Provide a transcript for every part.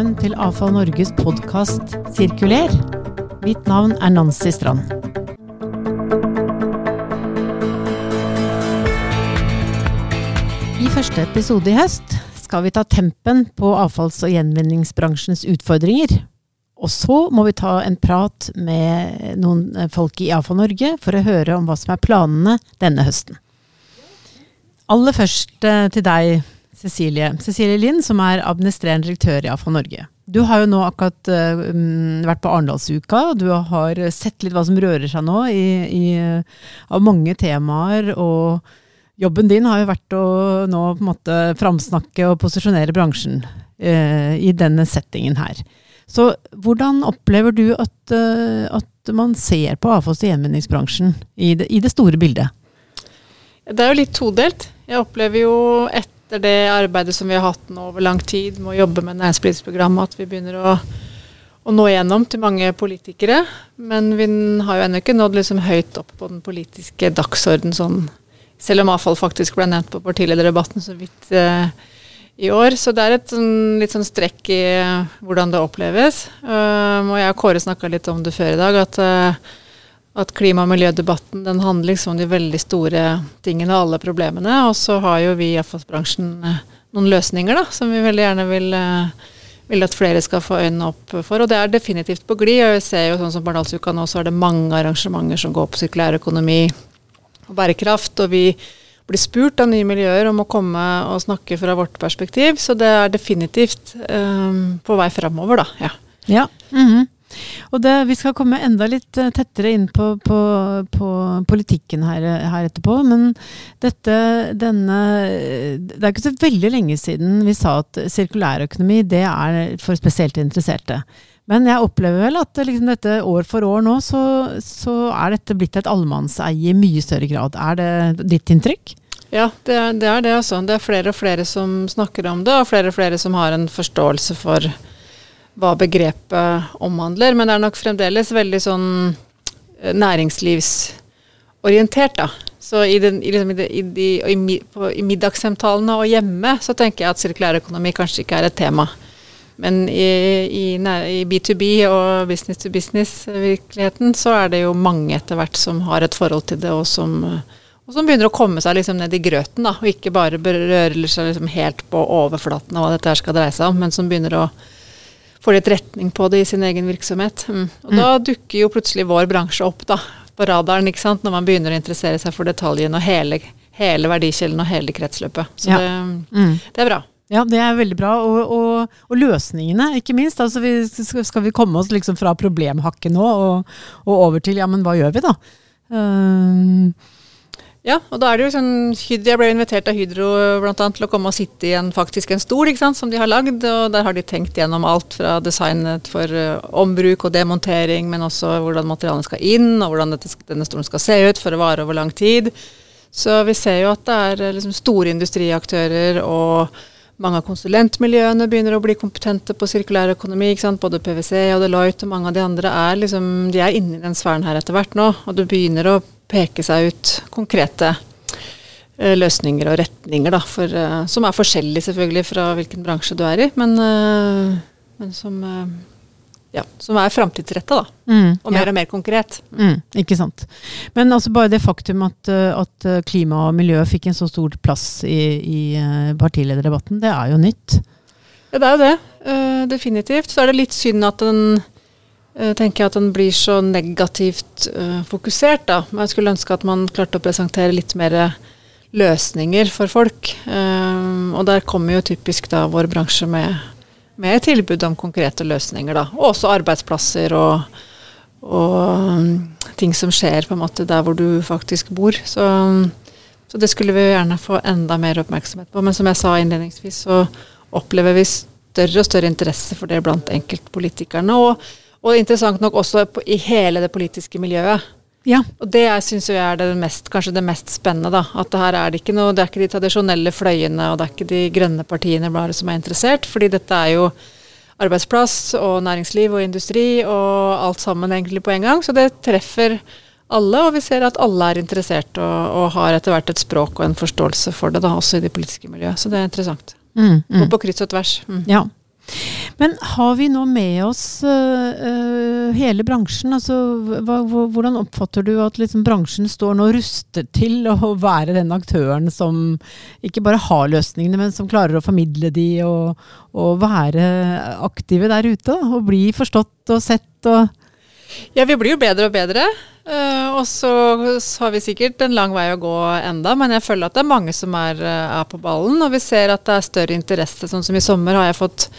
velkommen til Avfall Norges podkast Sirkuler. Mitt navn er Nancy Strand. I første episode i høst skal vi ta tempen på avfalls- og gjenvinningsbransjens utfordringer. Og så må vi ta en prat med noen folk i Avfall Norge for å høre om hva som er planene denne høsten. Aller først eh, til deg, Cecilie. Cecilie Lind, som er administrerende direktør i AFA Norge. Du har jo nå akkurat uh, vært på Arendalsuka, og du har sett litt hva som rører seg nå i, i, av mange temaer. og Jobben din har jo vært å nå på en måte framsnakke og posisjonere bransjen uh, i denne settingen her. Så hvordan opplever du at, uh, at man ser på avfalls- og gjenvinningsbransjen i i det store bildet? Det er jo litt todelt. Jeg opplever jo et etter det arbeidet som vi har hatt nå over lang tid med å jobbe med næringspolitisk program, at vi begynner å, å, nå igjennom til mange politikere. Men vi har jo ennå ikke nådd liksom høyt opp på den politiske dagsorden sånn, selv om avfall faktisk ble nevnt på partilederdebatten så vidt eh, i år. Så det er et sånn, litt sånn strekk i uh, hvordan det oppleves. Um, og jeg og Kåre snakka litt om det før i dag, at uh, at klima- og miljødebatten den handler liksom om de veldig store tingene og alle problemene. Og så har jo vi i avfallsbransjen eh, noen løsninger da, som vi veldig gjerne vil, eh, vil, at flere skal få øynene opp for. Og det er definitivt på glid. og jeg ser jo sånn som Barendalsuka nå, så er det mange arrangementer som går på sirkulær økonomi og bærekraft. Og vi blir spurt av nye miljøer om å komme og snakke fra vårt perspektiv. Så det er definitivt um, på vei framover, da. Ja. ja. Mm -hmm. Og det, Vi skal komme enda litt eh, tettere inn på, på, på politikken her, her, etterpå. Men dette, denne Det er ikke så veldig lenge siden vi sa at sirkulærøkonomi det er for spesielt interesserte. Men jeg opplever vel at liksom dette år for år nå, så, så er dette blitt et allemannseie i mye større grad. Er det ditt inntrykk? Ja, det er, det er det, altså. Det er flere og flere som snakker om det, og flere og flere som har en forståelse for hva begrepet omhandler. Men det er nok fremdeles veldig sånn eh, næringslivsorientert, da. Så i, den, i, liksom, i, de, i, på, i middagssamtalene og hjemme så tenker jeg at sirkulærøkonomi kanskje ikke er et tema. Men i, B2B og business to business-virkeligheten så er det jo mange etter hvert som har et forhold til det, og som, og som begynner å komme seg liksom ned i grøten, da, og ikke bare berører seg liksom helt på overflaten av hva dette her skal dreie seg om, men som begynner å får litt retning på det i sin egen virksomhet. Mm. Og mm. da dukker jo plutselig vår bransje opp da, på radaren, ikke sant? når man begynner å interessere seg for detaljene og hele, hele verdikjeden og hele kretsløpet. Så ja. det, mm. det, er bra. Ja, det er veldig bra. Og, og, og løsningene, ikke minst. Altså vi, skal vi komme oss liksom fra problemhakket nå og, og, over til ja, men hva gjør vi da? Uh, ja, og da er det jo sånn Jeg ble invitert av Hydro blant annet, til å komme og sitte i en, faktisk en stol ikke sant, som de har lagd. og Der har de tenkt gjennom alt fra designet for uh, ombruk og demontering, men også hvordan materialene skal inn, og hvordan dette, denne stolen skal se ut for å vare over lang tid. Så vi ser jo at det er eh, liksom, store industriaktører og mange av konsulentmiljøene begynner å bli kompetente på sirkulær økonomi. Både PwC og Deloitte og mange av de andre er, liksom, de er inne i den sfæren her etter hvert nå. Og du begynner å peke seg ut konkrete uh, løsninger og retninger, da, for, uh, som er forskjellige selvfølgelig fra hvilken bransje du er i, men, uh, men som, ja, som er framtidsretta, da. Mm, og mer ja. og mer konkret. Mm, ikke sant. Men altså bare det faktum at, at, klima og miljø fikk en så stor plass i, i partilederdebatten, det er jo nytt. Ja, det er jo det. definitivt. Så er det litt synd at den Eh, tenker jeg at den blir så negativt uh, fokusert. da. Jeg skulle ønske at man klarte å presentere litt mer løsninger for folk. Um, og der kommer jo typisk da vår bransje med, med tilbud om konkrete løsninger. da. Og også arbeidsplasser og, og um, ting som skjer på en måte der hvor du faktisk bor. Så, så, det skulle vi gjerne få enda mer oppmerksomhet på. Men som jeg sa innledningsvis, så opplever vi større og større interesse for det blant enkeltpolitikerne. og og interessant nok også i hele det politiske miljøet. Ja. Og det syns jeg er det mest, kanskje det mest spennende. da, At det her er det ikke noe, det er ikke de tradisjonelle fløyene og det er ikke de grønne partiene bare som er interessert. fordi dette er jo arbeidsplass og næringsliv og industri og alt sammen egentlig på en gang. Så det treffer alle, og vi ser at alle er interessert og, og har etter hvert et språk og en forståelse for det, da, også i det politiske miljøet. Så det er interessant. Mm, mm. Og på kryss og tvers. Mm. Ja. Men har vi nå med oss uh, hele bransjen? Altså, hva, hvordan oppfatter du at liksom, bransjen står nå rustet til å være den aktøren som ikke bare har løsningene, men som klarer å formidle de og, og være aktive der ute? Og bli forstått og sett og Ja, vi blir jo bedre og bedre. Uh, og så har vi sikkert en lang vei å gå enda, men jeg føler at det er mange som er, er på ballen. Og vi ser at det er større interesse. Sånn som i sommer har jeg fått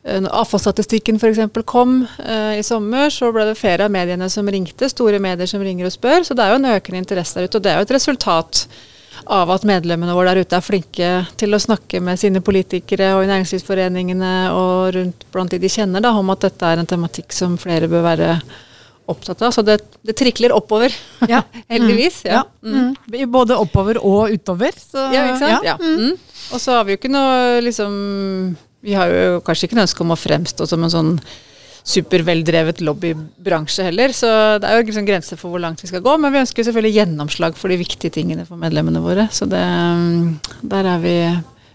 når avfallsstatistikken f.eks. kom eh, i sommer, så ble det flere av mediene som ringte, store medier som ringer og spør. Så det er jo en økende interesse der ute. Og det er jo et resultat av at medlemmene våre der ute er flinke til å snakke med sine politikere og i næringslivsforeningene og rundt blant de de kjenner, da, om at dette er en tematikk som flere bør være opptatt av. Så det, det trikler oppover, ja. heldigvis. Ja. Mm. Mm. Både oppover og utover. Så, ja, ikke sant. Ja. Mm. Og så har vi jo ikke noe liksom vi har jo kanskje ikke noe ønske om å fremstå som en sånn superveldrevet lobbybransje heller, så det er jo liksom grenser for hvor langt vi skal gå. Men vi ønsker selvfølgelig gjennomslag for de viktige tingene for medlemmene våre. Så det, der er vi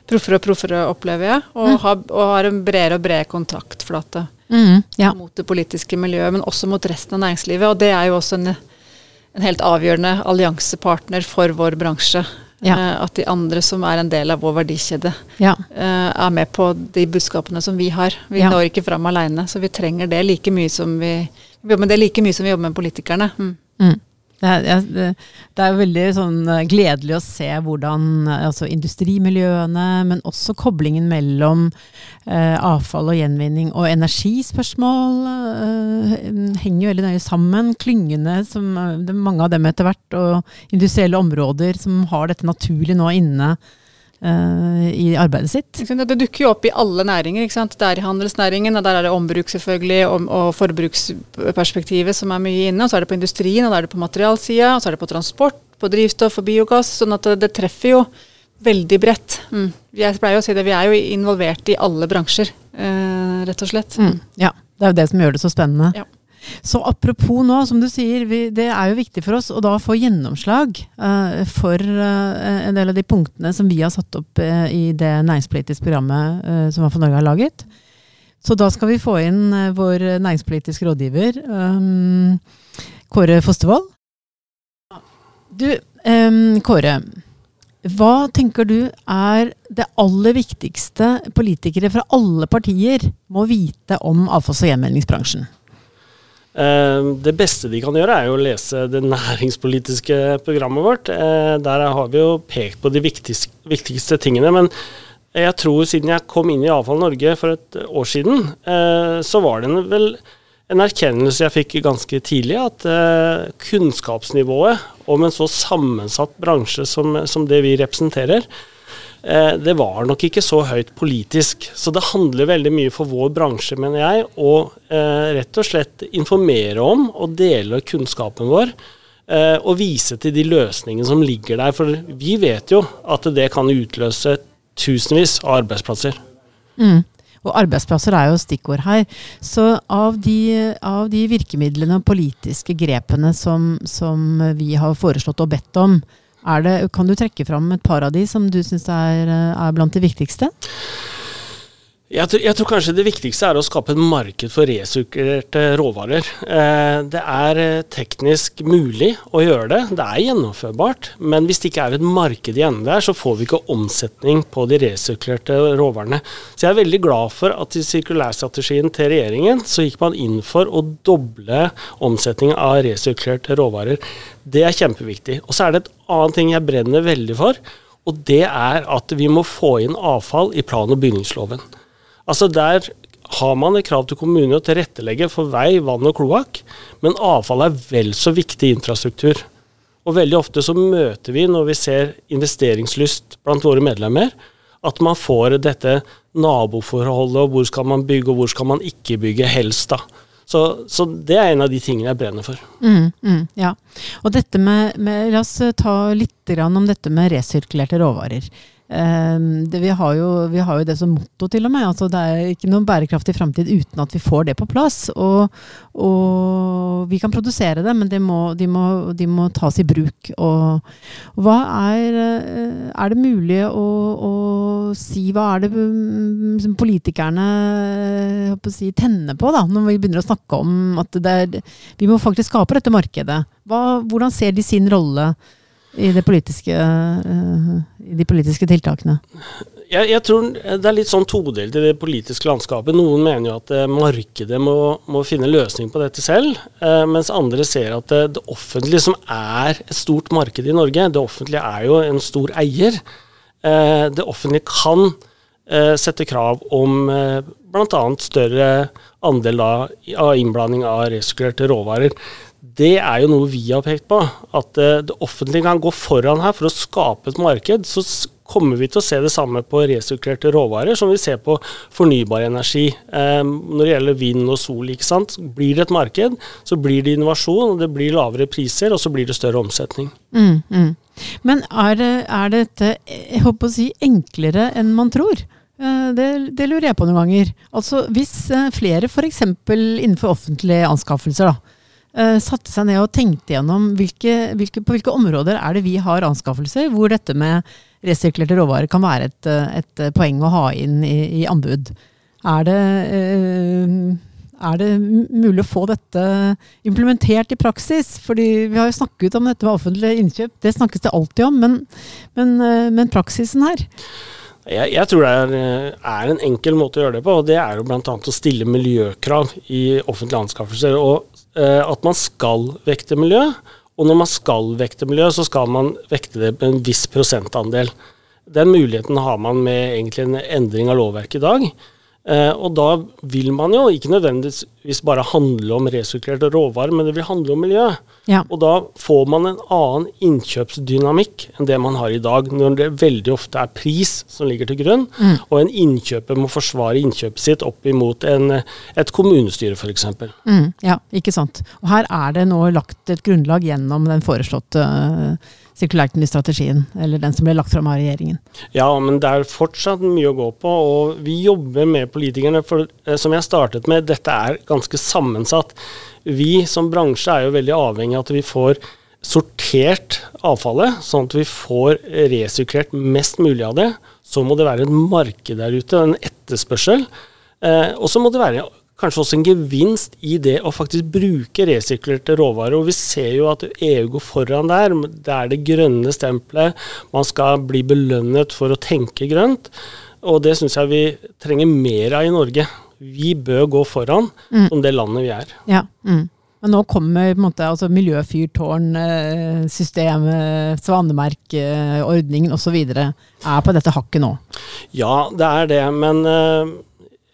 proffere og proffere, opplever jeg. Og, mm. har, og har en bredere og bredere kontaktflate mm, ja. mot det politiske miljøet, men også mot resten av næringslivet. Og det er jo også en, en helt avgjørende alliansepartner for vår bransje. Ja. Eh, at de andre som er en del av vår verdikjede, ja. Eh, er med på de budskapene som vi har. Vi ja. når ikke fram alene, så vi trenger det like mye som vi, vi jobber med det like mye som vi jobber med politikerne. Mm. Mm. Det er, er veldig sånn eh, gledelig å se hvordan eh, altså industrimiljøene, men også koblingen mellom eh, avfall og gjenvinning og energispørsmål eh, henger veldig nøye sammen. Klyngene, som, mange av dem etter hvert, og industrielle områder som har dette naturlig nå inne uh, i arbeidet sitt. Det dukker jo opp i alle næringer. Det er i handelsnæringen, og der er det ombruk selvfølgelig, og, og, forbruksperspektivet som er mye inne. Og så er det på industrien, og da er det på materialsida, og så er det på transport, på drivstoff og biogass. sånn at det, det treffer jo veldig bredt. Mm. Jeg pleier å si det, vi er jo involvert i alle bransjer, uh, rett og slett. Mm. Ja, det er jo det som gjør det så spennende. Ja. Så apropos nå, som du sier, vi, det er jo viktig for oss å da få gjennomslag uh, for uh, en del av de punktene som vi har satt opp uh, i det næringspolitiske programmet som for Norge har laget. Så da skal vi få inn vår næringspolitiske rådgiver, um, Kåre Fostervoll. Du, um, Kåre. Hva tenker du er det aller viktigste politikere fra alle partier må vite om avfalls- og gjenvinningsbransjen? Eh, det beste de kan gjøre, er jo å lese det næringspolitiske programmet vårt. Eh, der har vi jo pekt på de viktigste, viktigste tingene. Men jeg tror siden jeg kom inn i Avfall Norge for et år siden, eh, så var det vel en erkjennelse jeg fikk ganske tidlig, at kunnskapsnivået om en så sammensatt bransje som, som det vi representerer, Eh, det var nok ikke så høyt politisk. Så det handler veldig mye for vår bransje, mener jeg, å eh, rett og slett informere om og dele kunnskapen vår. Eh, og vise til de løsningene som ligger der. For vi vet jo at det kan utløse tusenvis av arbeidsplasser. Mm. Og arbeidsplasser er jo stikkord her. Så av de, av de virkemidlene og politiske grepene som, som vi har foreslått og bedt om, det, kan du trekke fram et par av de som du syns er, er, blant de viktigste? Jeg tror, jeg tror, kanskje det viktigste er å skape et marked for resirkulerte råvarer. Eh, det er eh, teknisk mulig å gjøre det, det er gjennomførbart. Men hvis det ikke er et marked igjen der, så får vi ikke omsetning på de resirkulerte råvarene. Så jeg er veldig glad for at i sirkulærstrategien til regjeringen så gikk man inn for å doble omsetningen av resirkulerte råvarer. Det er kjempeviktig. Og så er det et annet ting jeg brenner veldig for, og det er at vi må få inn avfall i plan- og bygningsloven. Altså Der har man et krav til kommunene å tilrettelegge for vei, vann og kloakk, men avfall er vel så viktig infrastruktur. Og veldig ofte så møter vi, når vi ser investeringslyst blant våre medlemmer, at man får dette naboforholdet, og hvor skal man bygge, og hvor skal man ikke bygge, helst, da. Så, så, det er en av de tingene jeg brenner for. Mm, mm, ja. Og dette med, med, La oss ta litt om dette med resirkulerte råvarer. Ehm, det, vi, har jo, vi, har jo, det som motto, til og med. Altså, det er ikke noen bærekraftig framtid uten at vi får det på plass. Og, og vi kan produsere det, men de må, de må, de må tas i bruk. Og, og er, eh, er det mulig å, å, si Hva er det liksom, politikerne si, tenner på, da, når vi begynner å snakke om at er, vi må faktisk skape dette markedet? Hva, hvordan ser de sin rolle? I, politiske, uh, i de politiske tiltakene? Jeg, jeg, tror det er litt sånn todelt i det politiske landskapet. Noen mener jo at uh, markedet må, må, finne løsning på dette selv, uh, mens andre ser at det, det, offentlige, som er et stort marked i Norge, det offentlige er jo en stor eier. det offentlige kan sette krav om uh, bl.a. større andel av, av innblanding av resirkulerte råvarer det er jo noe vi har pekt på. At eh, det offentlige kan gå foran her for å skape et marked. Så kommer vi til å se det samme på resirkulerte råvarer som vi ser på fornybar energi. Eh, når det gjelder vind og sol, ikke sant? blir det et marked, så blir det innovasjon, det blir lavere priser, og så blir det større omsetning. Mm, mm. Men er, det, er dette jeg håper å si, enklere enn man tror? Eh, det, det, lurer jeg på noen ganger. Altså Hvis flere f.eks. innenfor offentlige anskaffelser da, satte seg ned og tenkte gjennom hvilke, hvilke, på hvilke områder er det vi har anskaffelser hvor dette med resirkulerte råvarer kan være et, eh, et eh, poeng å ha inn i, i anbud. Er det, er det mulig å få dette implementert i praksis? Fordi vi har jo snakket om dette med offentlige innkjøp, det snakkes det alltid om, men, men, men praksisen her? Jeg, jeg, tror det er, er, en enkel måte å gjøre det på, og det er jo bl.a. å stille miljøkrav i offentlige anskaffelser. Og Eh, at man skal vekte miljø. Og når man skal vekte miljø, så skal man vekte det med en viss prosentandel. Den muligheten har man med egentlig en endring av lovverket i dag. Eh, og da vil man jo ikke nødvendigvis bare handle om resirkulerte råvarer, men det vil handle om miljø. Ja. Og da får man en annen innkjøpsdynamikk enn det man har i dag, når det veldig ofte er pris som ligger til grunn, mm. og en innkjøper må forsvare innkjøpet sitt opp imot en, et kommunestyre f.eks. Mm, ja, ikke sant. Og her er det nå lagt et grunnlag gjennom den foreslåtte uh, sirkulærøkonomistrategien, eller den som ble lagt fram av regjeringen. Ja, men det er fortsatt mye å gå på, og vi jobber med politikerne. For eh, som jeg startet med, dette er ganske sammensatt. Vi som bransje er jo veldig avhengig av at vi får sortert avfallet, sånn at vi får resirkulert mest mulig av det. Så må det være et marked der ute, en etterspørsel. Eh, og så må det være kanskje også en gevinst i det å faktisk bruke resirkulerte råvarer. Og vi ser jo at EU går foran der. Det er det grønne stempelet. Man skal bli belønnet for å tenke grønt. Og det syns jeg vi trenger mer av i Norge. Vi bør gå foran mm. som det landet vi er. Ja, mm. Men nå kommer måte, altså miljøfyrtårn, eh, systemet, svanemerkeordningen osv. er på dette hakket nå? Ja, det er det. Men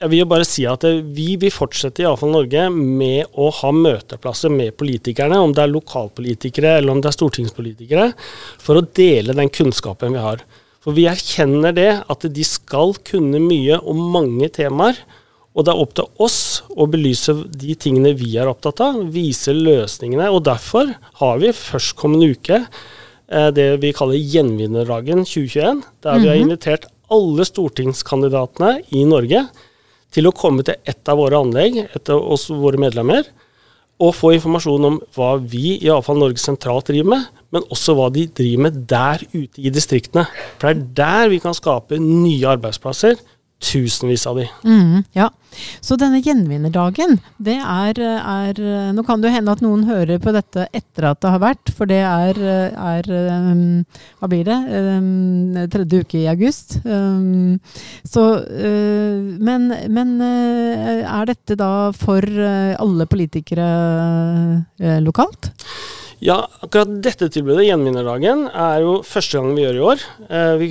jeg vil jo bare si at vi vil fortsette, iallfall Norge, med å ha møteplasser med politikerne, om det er lokalpolitikere eller om det er stortingspolitikere, for å dele den kunnskapen vi har. For vi erkjenner det at de skal kunne mye om mange temaer. Og det er opp til oss å belyse de tingene vi er opptatt av, vise løsningene. Og derfor har vi førstkommende uke eh, det vi kaller Gjenvinnerdagen 2021, der vi har mhm. invitert alle stortingskandidatene i Norge til å komme til et av våre anlegg, et av oss våre medlemmer, og få informasjon om hva vi i Avfall Norge sentralt driver med, men også hva de driver med der ute i distriktene. For det er der vi kan skape nye arbeidsplasser, Tusenvis av de. Mm, ja. Så denne gjenvinnerdagen, det er, er, Nå kan det jo hende at noen hører på dette etter at det har vært, for det er, er um, Hva blir det? Um, tredje uke i august. Um, så uh, Men, men uh, er dette da for uh, alle politikere uh, lokalt? Ja, akkurat dette tilbudet, Gjenvinnerdagen, er jo første gang vi gjør i år. Uh, vi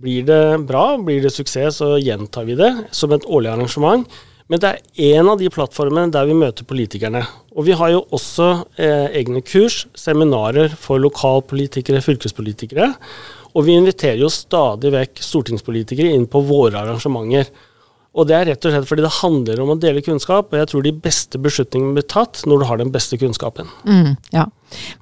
blir det bra, blir det suksess, så gjentar vi det som et årlig arrangement. Men det er en av de plattformene der vi møter politikerne. Og vi har jo også eh, egne kurs, seminarer for lokalpolitikere, fylkespolitikere. Og vi inviterer jo stadig vekk stortingspolitikere inn på våre arrangementer. Og det er rett og slett fordi det handler om å dele kunnskap, og jeg tror de beste beslutningene blir tatt når du har den beste kunnskapen. Mm, ja.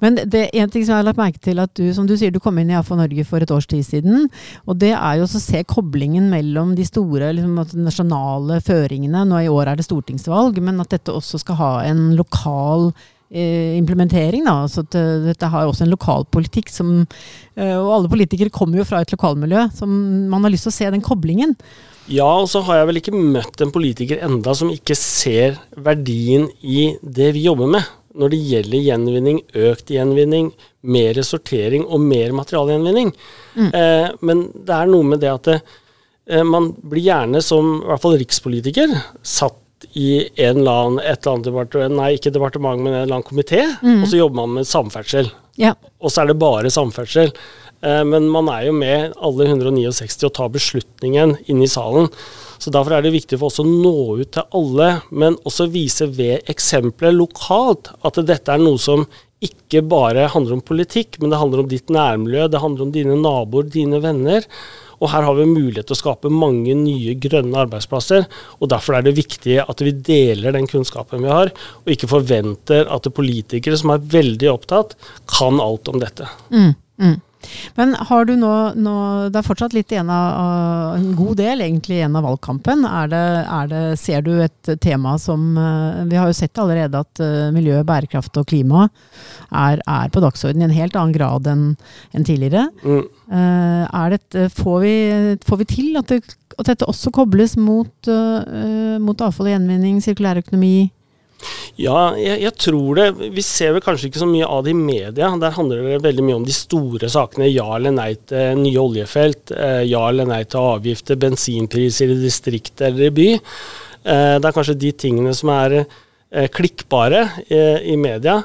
Men det er en ting som jeg har lagt merke til at du, som du sier, du kom inn i AFO Norge for et års tid siden. Og det er jo å se koblingen mellom de store liksom, nasjonale føringene. Nå i år er det stortingsvalg, men at dette også skal ha en lokal eh, implementering. Da. Så at, uh, dette har også en lokalpolitikk som uh, Og alle politikere kommer jo fra et lokalmiljø, som man har lyst til å se den koblingen. Ja, og så har jeg vel ikke møtt en politiker enda som ikke ser verdien i det vi jobber med når det gjelder gjenvinning, økt gjenvinning, mer sortering og mer materialgjenvinning. Mm. Eh, men det er noe med det at det, eh, man blir gjerne som i hvert fall rikspolitiker satt i en eller annen, et eller annet departement, nei ikke departement, men en eller annen komité, mm. og så jobber man med samferdsel. Ja. Og så er det bare samferdsel. Eh, men man er jo med alle 169 og tar beslutningen inne i salen. Så Derfor er det viktig for oss å nå ut til alle, men også vise ved eksempler lokalt at dette er noe som ikke bare handler om politikk, men det handler om ditt nærmiljø, det handler om dine naboer, dine venner. Og her har vi mulighet til å skape mange nye grønne arbeidsplasser. og Derfor er det viktig at vi deler den kunnskapen vi har, og ikke forventer at politikere som er veldig opptatt, kan alt om dette. Mm, mm. Men har du nå, nå, Det er fortsatt litt igjen av En god del egentlig igjen av valgkampen. Er det, er det, ser du et tema som eh, Vi har jo sett allerede at eh, miljø, bærekraft og klima er, er på dagsordenen i en helt annen grad enn en tidligere. Mm. Eh, det, får, vi, får, vi, til at, det, at, dette også kobles mot, mot avfall og gjenvinning, sirkulær økonomi? Ja, jeg, jeg, tror det. Vi ser vel kanskje ikke så mye av det i media. Der handler det veldig mye om de store sakene. Ja eller nei til nye oljefelt. Eh, ja eller nei til avgifter, bensinpriser i distrikt eller i by. Eh, det er kanskje de tingene som er eh, klikkbare i media.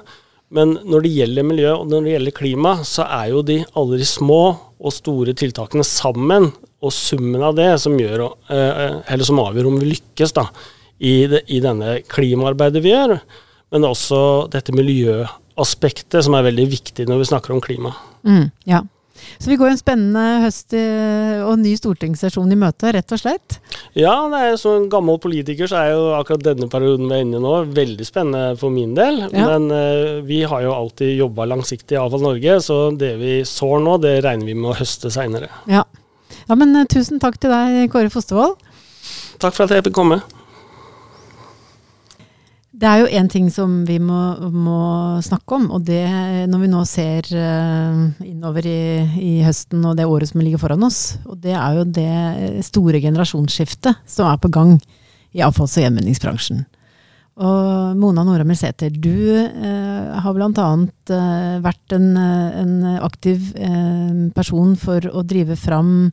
Men når det gjelder miljø og når det gjelder klima, så er jo de alle de små og store tiltakene sammen, og summen av det, som, gjør, som avgjør om vi lykkes. da i, det, i denne klimaarbeidet vi gjør, men også dette miljøaspektet som er veldig viktig når vi snakker om klima. Mm, ja. Så vi går en spennende høst og ny stortingssesjon i møte, rett og slett? Ja, det som gammel politiker så er jo akkurat denne perioden vi er inne i nå veldig spennende for min del. Ja. Men uh, vi har jo alltid jobba langsiktig i Avfall Norge, så det vi sår nå, det regner vi med å høste seinere. Ja. ja, men uh, tusen takk til deg, Kåre Fostervoll. Takk for at jeg fikk komme. Det er jo én ting som vi må, må, snakke om, og det når vi nå ser uh, innover i, i, høsten og det året som ligger foran oss, og det er jo det store generasjonsskiftet som er på gang i avfalls- og gjenvinningsbransjen. Og Mona Nora Melsæter, du eh, har bl.a. Eh, vært en, eh, en aktiv eh, person for å drive fram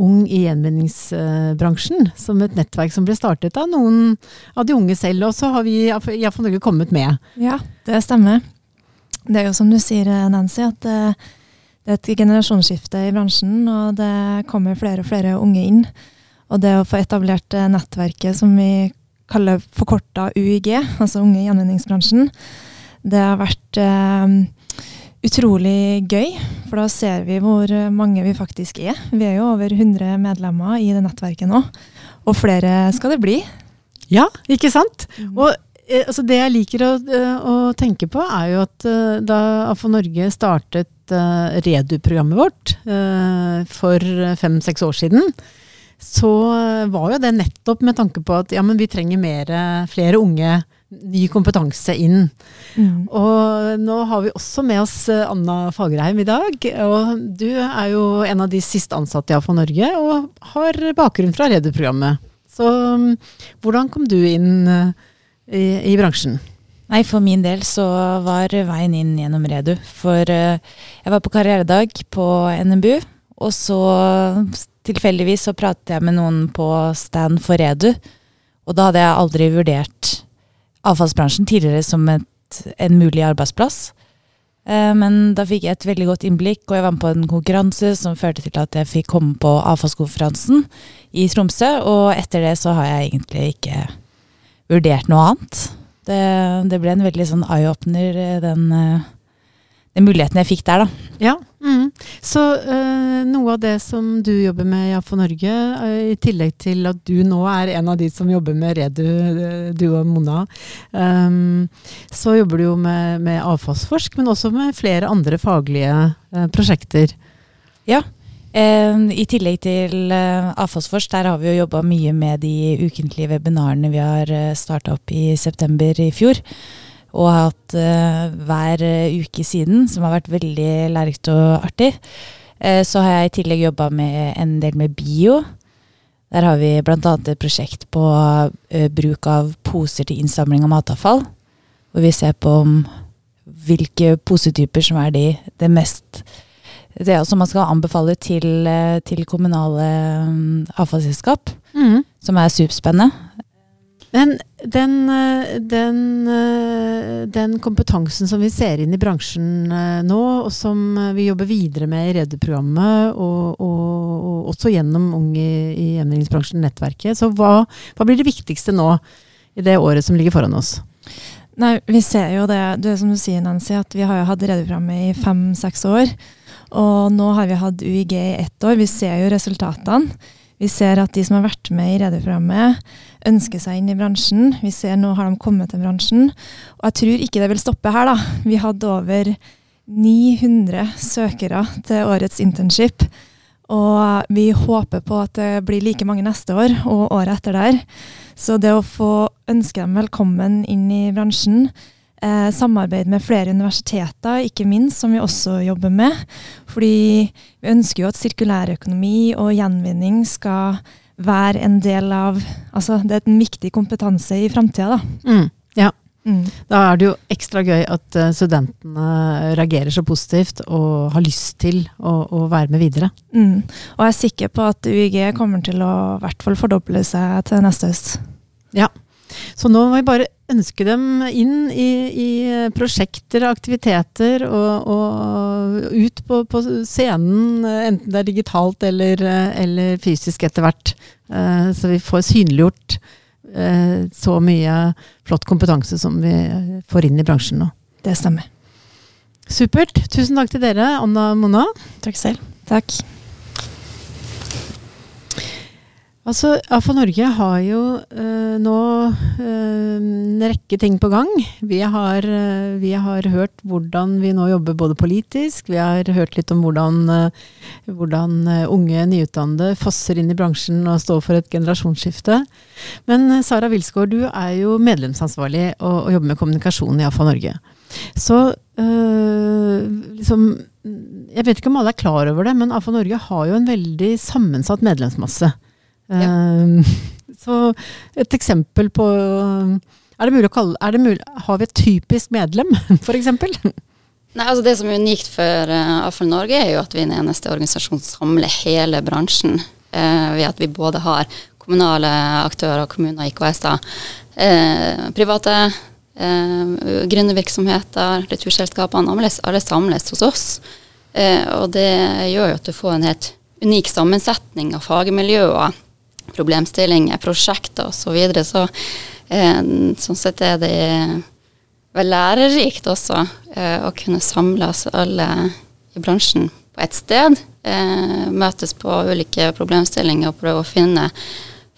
Ung i gjenvinningsbransjen, som et nettverk som ble startet av noen av de unge selv. Og så har vi iallfall Norge kommet med. Ja, det stemmer. Det er jo som du sier, Nancy, at eh, det er et generasjonsskifte i bransjen, og det kommer flere og flere unge inn. Og det å få etablert eh, nettverket som vi kaller forkorta UiG, altså Unge i gjenvinningsbransjen, det har vært eh, utrolig gøy. For da ser vi hvor mange vi faktisk er. Vi er jo over 100 medlemmer i det nettverket nå. Og flere skal det bli. Ja, ikke sant? Mm. Og eh, altså det jeg liker å, eh, å, tenke på, er jo at eh, da AFO Norge startet uh, Redu-programmet vårt for fem-seks år siden, så var jo det nettopp med tanke på at ja, men vi trenger mer, flere unge, ny kompetanse inn. Mm. Og nå har vi også med oss Anna Fagerheim i dag. Og du er jo en av de siste ansatte i AFA Norge, og har bakgrunn fra Redu-programmet. Så hvordan kom du inn eh, i, i bransjen? Nei, For min del så var veien inn gjennom Redu. For jeg var på karrieredag på NMBU, og så tilfeldigvis så pratet jeg med noen på stand for Redu. Og da hadde jeg aldri vurdert avfallsbransjen tidligere som et, en mulig arbeidsplass. Eh, men da fikk jeg et veldig godt innblikk, og jeg var med på en konkurranse som førte til at jeg fikk komme på avfallskonferansen i Tromsø. Og etter det så har jeg egentlig ikke vurdert noe annet. Det, det ble en veldig sånn eye-opener, den, den muligheten jeg fikk der, da. Ja. Mm. Så øh, noe av det som du jobber med i AFO Norge, øh, i tillegg til at du nå er en av de som jobber med Redu, øh, du og Mona, um, så jobber du jo med, med avfallsforsk, men også med flere andre faglige prosjekter. Ja. Eh, I tillegg til eh, Avfallsforsk, der har vi jo jobba mye med de ukentlige webinarene vi har eh, starta opp i september i fjor og har hatt uh, hver uke siden, som har vært veldig lærerikt og artig. Uh, så har jeg i tillegg jobba med en del med bio. Der har vi bl.a. et prosjekt på uh, bruk av poser til innsamling av matavfall. Hvor vi ser på om hvilke posetyper som er de det mest Det er også man skal anbefale til, til kommunale um, avfallsselskap. Mm. Som er superspennende. Men den, eh, den, eh, den, kompetansen som vi ser inn i bransjen eh, nå, og som vi jobber videre med i Redde-programmet, og, og, og, også gjennom Unge i gjenvinningsbransjen, nettverket, så hva, hva, blir det viktigste nå i det året som ligger foran oss? Nei, Vi ser jo det, det som du sier Nancy, at vi har jo hatt Redde-programmet i fem-seks år. Og nå har vi hatt UiG i ett år. Vi ser jo resultatene. Vi ser at de som har vært med i Redde-programmet, ønsker seg inn i bransjen. Vi ser nå har de kommet til bransjen. Og jeg tror ikke det vil stoppe her, da. Vi hadde over 900 søkere til årets internship. Og vi håper på at det blir like mange neste år og året etter der. Så det å få ønske dem velkommen inn i bransjen, Eh, samarbeid med flere universiteter, ikke minst, som vi også jobber med. Fordi vi ønsker jo at sirkulærøkonomi og gjenvinning skal være en del av Altså det er en viktig kompetanse i framtida, da. Mm, ja. Mm. Da er det jo ekstra gøy at uh, studentene reagerer så positivt og har lyst til å, å være med videre. Mm. Og jeg er sikker på at UiG kommer til å i hvert fall fordoble seg til neste høst. Ja. Så nå må vi bare ønske dem inn i, i prosjekter, aktiviteter, og, og ut på, på, scenen, enten det er digitalt eller, eller fysisk etter hvert. Uh, så vi får synliggjort uh, så mye flott kompetanse som vi får inn i bransjen nå. Det stemmer. Supert. Tusen takk til dere, Anna Mona. Takk selv. Takk. Altså, AFA Norge har jo øh, nå øh, en rekke ting på gang. Vi har, øh, vi har, hørt hvordan vi nå jobber både politisk, vi har hørt litt om hvordan, hvordan unge nyutdannede fosser inn i bransjen og står for et generasjonsskifte. Men Sara Wilsgård, du er jo medlemsansvarlig og, og, jobber med kommunikasjon i AFA Norge. Så liksom Jeg vet ikke om alle er klar over det, men AFA Norge har jo en veldig sammensatt medlemsmasse. Ja. Ehm, så et eksempel på Er det mulig å kalle er det mulig, Har vi et typisk medlem, f.eks.? Nei, altså Det som er unikt for uh, AFL Norge, er jo at vi er den eneste organisasjonen som samler hele bransjen. Uh, ved at vi både har kommunale aktører, kommuner, IKS-er, uh, private uh, gründervirksomheter, returselskapene. Alle, alle samles hos oss. Uh, og det gjør jo at du får en helt unik sammensetning av fagmiljøer problemstillinger, prosjekter osv. Så, videre. så eh, sånn sett er det vel lærerikt også eh, å kunne samle oss alle i bransjen på ett sted. Eh, møtes på ulike problemstillinger og prøve å finne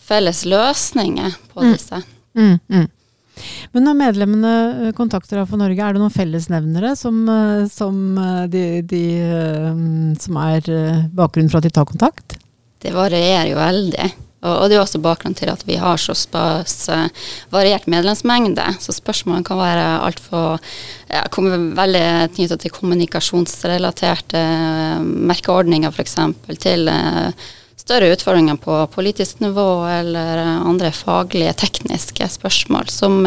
felles løsninger på mm. disse. Mm, mm. Men når medlemmene eh, kontakter AFO Norge, er det noen fellesnevnere som, eh, som, eh, de, de, som er bakgrunnen for at de tar kontakt? Det varierer jo veldig. Og, det er også bakgrunnen til at vi har så uh, variert medlemsmengde. Så spørsmålene kan være alt for ja, veldig knytta til kommunikasjonsrelaterte uh, merkeordninger f.eks. til uh, større utfordringer på politisk nivå eller andre faglige, tekniske spørsmål som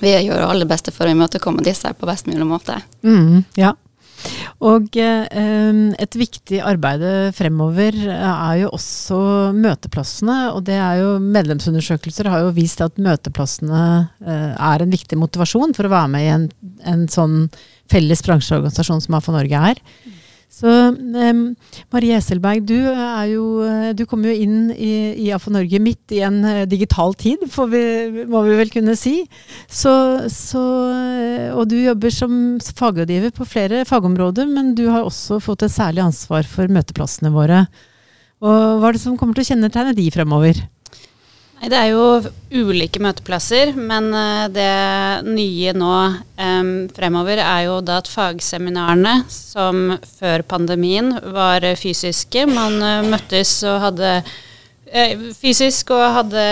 vi gjør aller beste for å imøtekomme disse på best mulig måte. Mm, ja. Og eh, et viktig arbeid fremover er jo også møteplassene. Og det er jo medlemsundersøkelser har jo vist at møteplassene eh, er en viktig motivasjon for å være med i en, en sånn felles bransjeorganisasjon som AFA Norge er. Så um, Marie Esselberg, du, jo, eh, du kommer jo inn i, i AFO Norge midt i en uh, digital tid, vi, må vi vel kunne si. Så, så, og du jobber som fagrådgiver på flere fagområder, men du har også fått et særlig ansvar for møteplassene våre. Og Hva er det som kommer til å kjennetegne de fremover? Det er jo ulike møteplasser, men eh, det nye nå um, fremover er jo da at fagseminarene, som før pandemien var fysiske, man uh, møttes og hadde uh, fysisk og hadde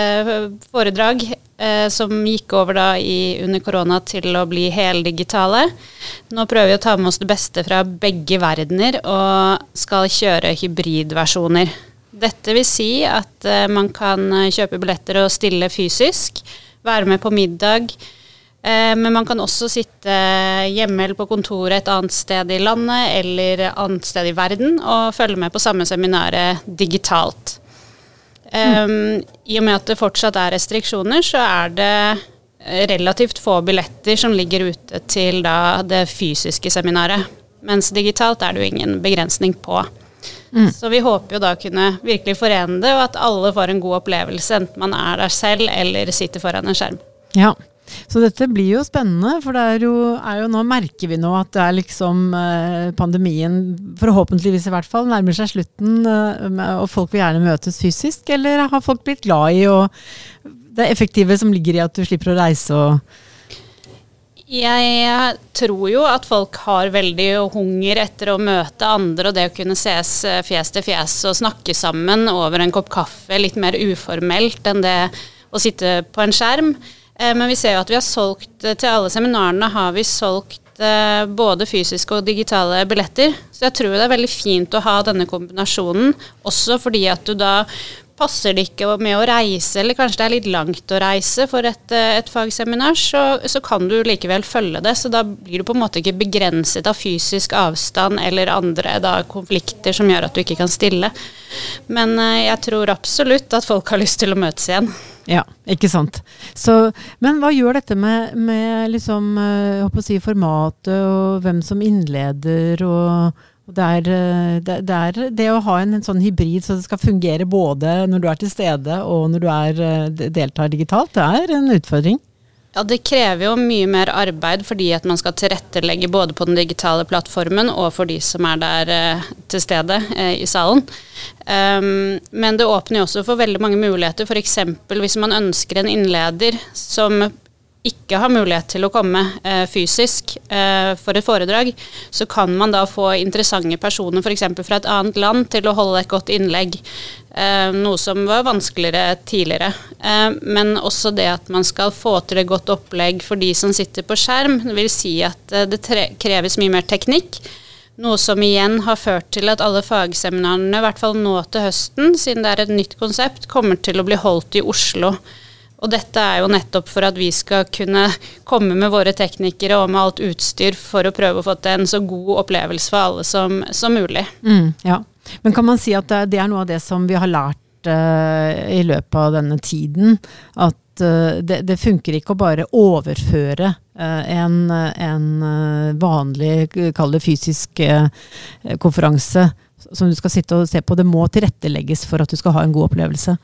foredrag uh, som gikk over da i, under korona til å bli heldigitale. Nå prøver vi å ta med oss det beste fra begge verdener og skal kjøre hybridversjoner. Dette vil si at uh, man kan eh, kjøpe billetter og stille fysisk, være med på middag. Uh, men man kan også sitte hjemme eller på kontoret et annet sted i landet eller et annet sted i verden og følge med på samme seminaret digitalt. Um, I og med at det fortsatt er restriksjoner, så er det relativt få billetter som ligger ute til da, det fysiske seminaret. Mens digitalt er det jo ingen begrensning på. Mm. Så vi håper jo da å kunne virkelig forene det, og at alle får en god opplevelse, enten man er der selv eller sitter foran en skjerm. Ja, så dette blir jo spennende, for det er jo, jo, nå merker vi nå at det er liksom eh, pandemien, forhåpentligvis i hvert fall, nærmer seg slutten, eh, og folk vil gjerne møtes fysisk, eller har folk blitt glad i og det effektive som ligger i at du slipper å reise og jeg tror jo at folk har veldig hunger etter å møte andre og det å kunne ses eh, fjes til fjes og snakke sammen over en kopp kaffe, litt mer uformelt enn det å sitte på en skjerm. Eh, men vi ser jo at vi har solgt eh, til alle seminarene har vi solgt både fysiske og digitale billetter. Så jeg tror det er veldig fint å ha denne kombinasjonen, også fordi at du da passer det ikke med å reise, eller kanskje det er litt langt å reise for et, eh, et fagseminar, så, så, kan du likevel følge det. Så da blir du på en måte ikke begrenset av fysisk avstand eller andre da, konflikter som gjør at du ikke kan stille. Men uh, jeg tror absolutt at folk har lyst til å møtes igjen. Ja, ikke sant. Så, men hva gjør dette med, med liksom, uh, si formatet og hvem som innleder og det er, eh, det, det er, det, å ha en, en, sånn hybrid så det skal fungere både når du er til stede og når du er, eh, deltar digitalt, det er en utfordring. Ja, Det krever jo mye mer arbeid fordi at man skal tilrettelegge både på den digitale plattformen og for de som er der eh, til stede i salen. Um, men det åpner jo også for veldig mange muligheter. F.eks. hvis man ønsker en innleder som ikke har mulighet til å komme eh, fysisk eh, for et foredrag, så kan man da få interessante personer f.eks. fra et annet land til å holde et godt innlegg. Eh, noe som var vanskeligere tidligere. Eh, men også det at man skal få til et godt opplegg for de som sitter på skjerm, det vil si at eh, det kreves mye mer teknikk. Noe som igjen har ført til at alle fagseminarene, i hvert fall nå til høsten, siden det er et nytt konsept, kommer til å bli holdt i Oslo. Og dette er jo nettopp for at vi skal kunne komme med våre teknikere og med alt utstyr for å prøve å få til en så god opplevelse for alle som, som mulig. Mm, ja. Men kan man si at det er noe av det som vi har lært uh, i løpet av denne tiden? At uh, det, det, funker ikke å bare overføre en, en vanlig, kall det fysisk konferanse som du skal sitte og se på. Det må tilrettelegges for at du skal ha en god opplevelse.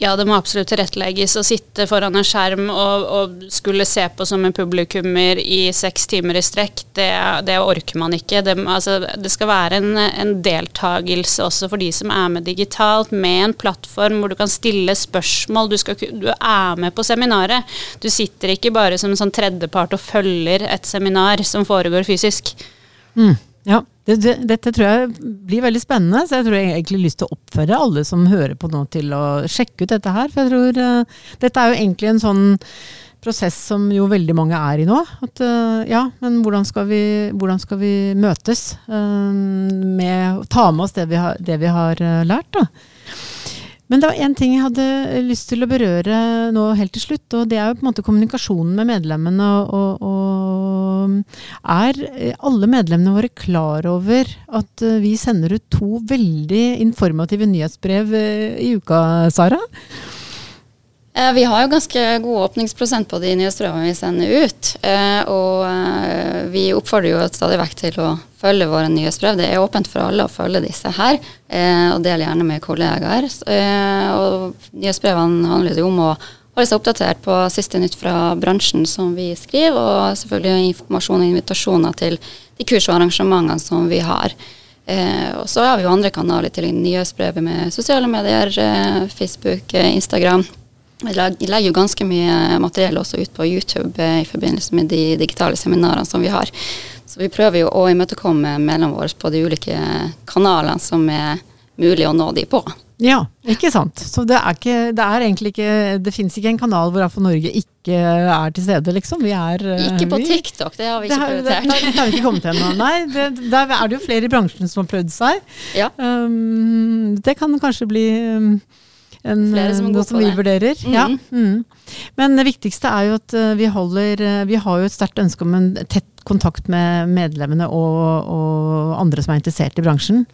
Ja, det må absolutt tilrettelegges. Å sitte foran en skjerm og, og, skulle se på som en publikummer i seks timer i strekk, det, det orker man ikke. Det, altså, det skal være en, en, deltakelse også for de som er med digitalt, med en plattform hvor du kan stille spørsmål. Du, skal, du er med på seminaret. Du sitter ikke bare som en sånn tredjepart og følger et seminar som foregår fysisk. Mm. Ja, det, det, dette tror jeg blir veldig spennende, så jeg tror jeg egentlig har lyst til å oppføre alle som hører på nå til å sjekke ut dette her. For jeg tror uh, dette er jo egentlig en sånn prosess som jo veldig mange er i nå. At uh, ja, men hvordan skal vi, hvordan skal vi møtes? Uh, med å ta med oss det vi har, det vi har lært, da. Men det var én ting jeg hadde lyst til å berøre nå helt til slutt, og det er jo på en måte kommunikasjonen med medlemmene. Og, og, er alle medlemmene våre klar over at eh, vi sender ut to veldig informative nyhetsbrev eh, i uka, Sara? Eh, vi har jo ganske god åpningsprosent på de nyhetsbrevene vi sender ut. Eh, og eh, vi oppfordrer jo stadig vekk til å følge våre nyhetsbrev. Det er åpent for alle å følge disse her, og del gjerne med kollegaer. Og nyhetsbrevene handler jo om å holde seg oppdatert på siste nytt fra bransjen som vi skriver, og selvfølgelig informasjon og invitasjoner til de kurs og arrangementene som vi har. og så har vi jo andre kanaler til nyhetsbrevet med sosiale medier, Facebook, Instagram. Vi legger jo ganske mye materiell også ut på YouTube eh, i forbindelse med de digitale seminarene som vi har. Så vi prøver jo å imøtekomme mellom våre på de ulike kanalene som er mulig å nå de på. Ja, ikke sant. Så det er, ikke, det er egentlig ikke Det finnes ikke en kanal hvor AFO Norge ikke er til stede, liksom. Vi er eh, Ikke på TikTok, det har vi ikke prioritert. Det, det, har vi ikke kommet ennå. Nei, det, der er det jo flere i bransjen som har prøvd seg. Ja. Um, det kan kanskje bli um, en, Flere som noe som vi vurderer. Mm. Ja. Mm. Men det viktigste er jo at eh, vi holder eh, Vi har jo et sterkt ønske om en tett kontakt med medlemmene og, og andre som er interessert i bransjen.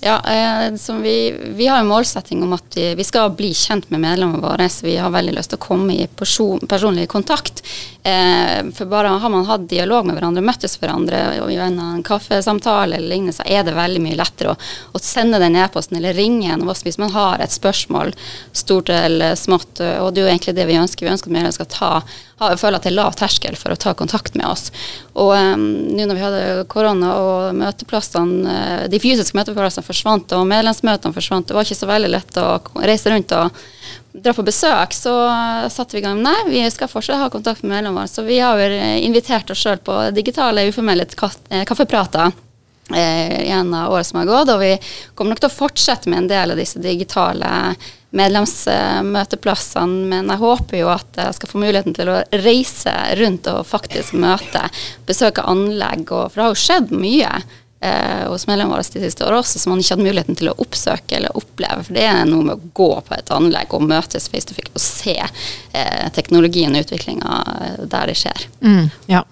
Ja, eh, vi, vi, har en målsetting om at vi, vi, skal bli kjent med medlemmene våre. Så vi har veldig lyst til å komme i person, personlig kontakt. For bare har man hatt dialog med hverandre, møttes hverandre og gjennom en kaffesamtale eller lignende, så er det veldig mye lettere å, å sende den e-posten eller ringe en av oss hvis man har et spørsmål, stort eller smått. Og det er jo egentlig det vi ønsker. Vi ønsker at medlemmene skal ta ha, føler at det er lav terskel for å ta kontakt med oss. Og um, nå når vi hadde korona og møteplassene, uh, de fysiske møteplassene forsvant og medlemsmøtene forsvant, det var ikke så veldig lett å reise rundt og dra på besøk, så satte vi i gang. Nei, vi skal fortsatt ha kontakt med medlemmene. Så vi har jo invitert oss sjøl på digitale, uformelle eh, kaffeprater eh, en året som har gått. Og vi kommer nok til å fortsette med en del av disse digitale medlemsmøteplassene, men jeg håper jo at jeg skal få muligheten til å reise rundt og faktisk møte, besøke anlegg, og, for det har jo skjedd mye eh, hos medlemmene våre de siste årene også som man ikke hadde muligheten til å oppsøke eller oppleve. For det er noe med å gå på et anlegg og møtes face to face og se eh, teknologien og utviklinga eh, der det skjer. Mm, ja.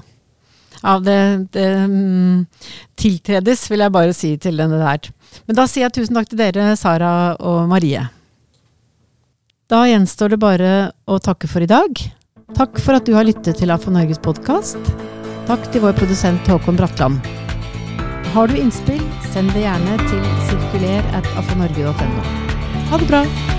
Ja. det, det um, tiltredes, vil jeg bare si til denne der. Men da sier jeg tusen takk til dere, Sara og Marie. Da gjenstår det bare å takke for i dag. Takk for at du har lyttet til AFO Norges podkast. Takk til vår produsent Håkon Bratland. Har du innspill, send det gjerne til sirkuler. Ha det bra!